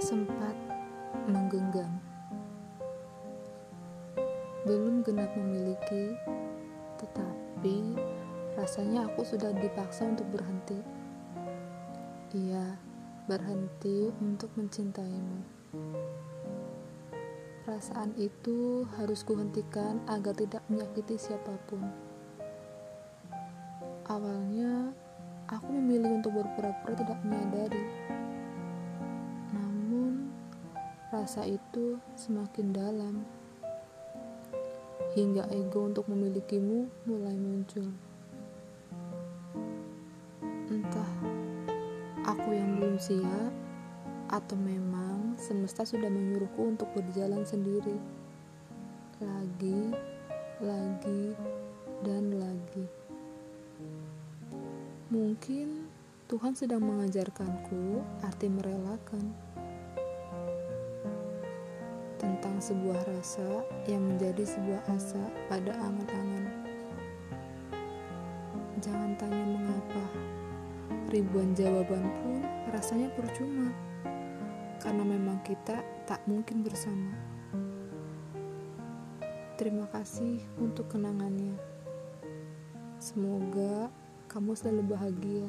sempat menggenggam. Belum genap memiliki, tetapi rasanya aku sudah dipaksa untuk berhenti. Iya, berhenti untuk mencintaimu. Perasaan itu harus kuhentikan agar tidak menyakiti siapa pun. Awalnya, aku memilih untuk berpura-pura tidak menyadari Rasa itu semakin dalam hingga ego untuk memilikimu mulai muncul. Entah aku yang belum siap atau memang semesta sudah menyuruhku untuk berjalan sendiri. Lagi, lagi, dan lagi. Mungkin Tuhan sedang mengajarkanku arti merelakan tentang sebuah rasa yang menjadi sebuah asa pada angan-angan. Jangan tanya mengapa, ribuan jawaban pun rasanya percuma, karena memang kita tak mungkin bersama. Terima kasih untuk kenangannya. Semoga kamu selalu bahagia.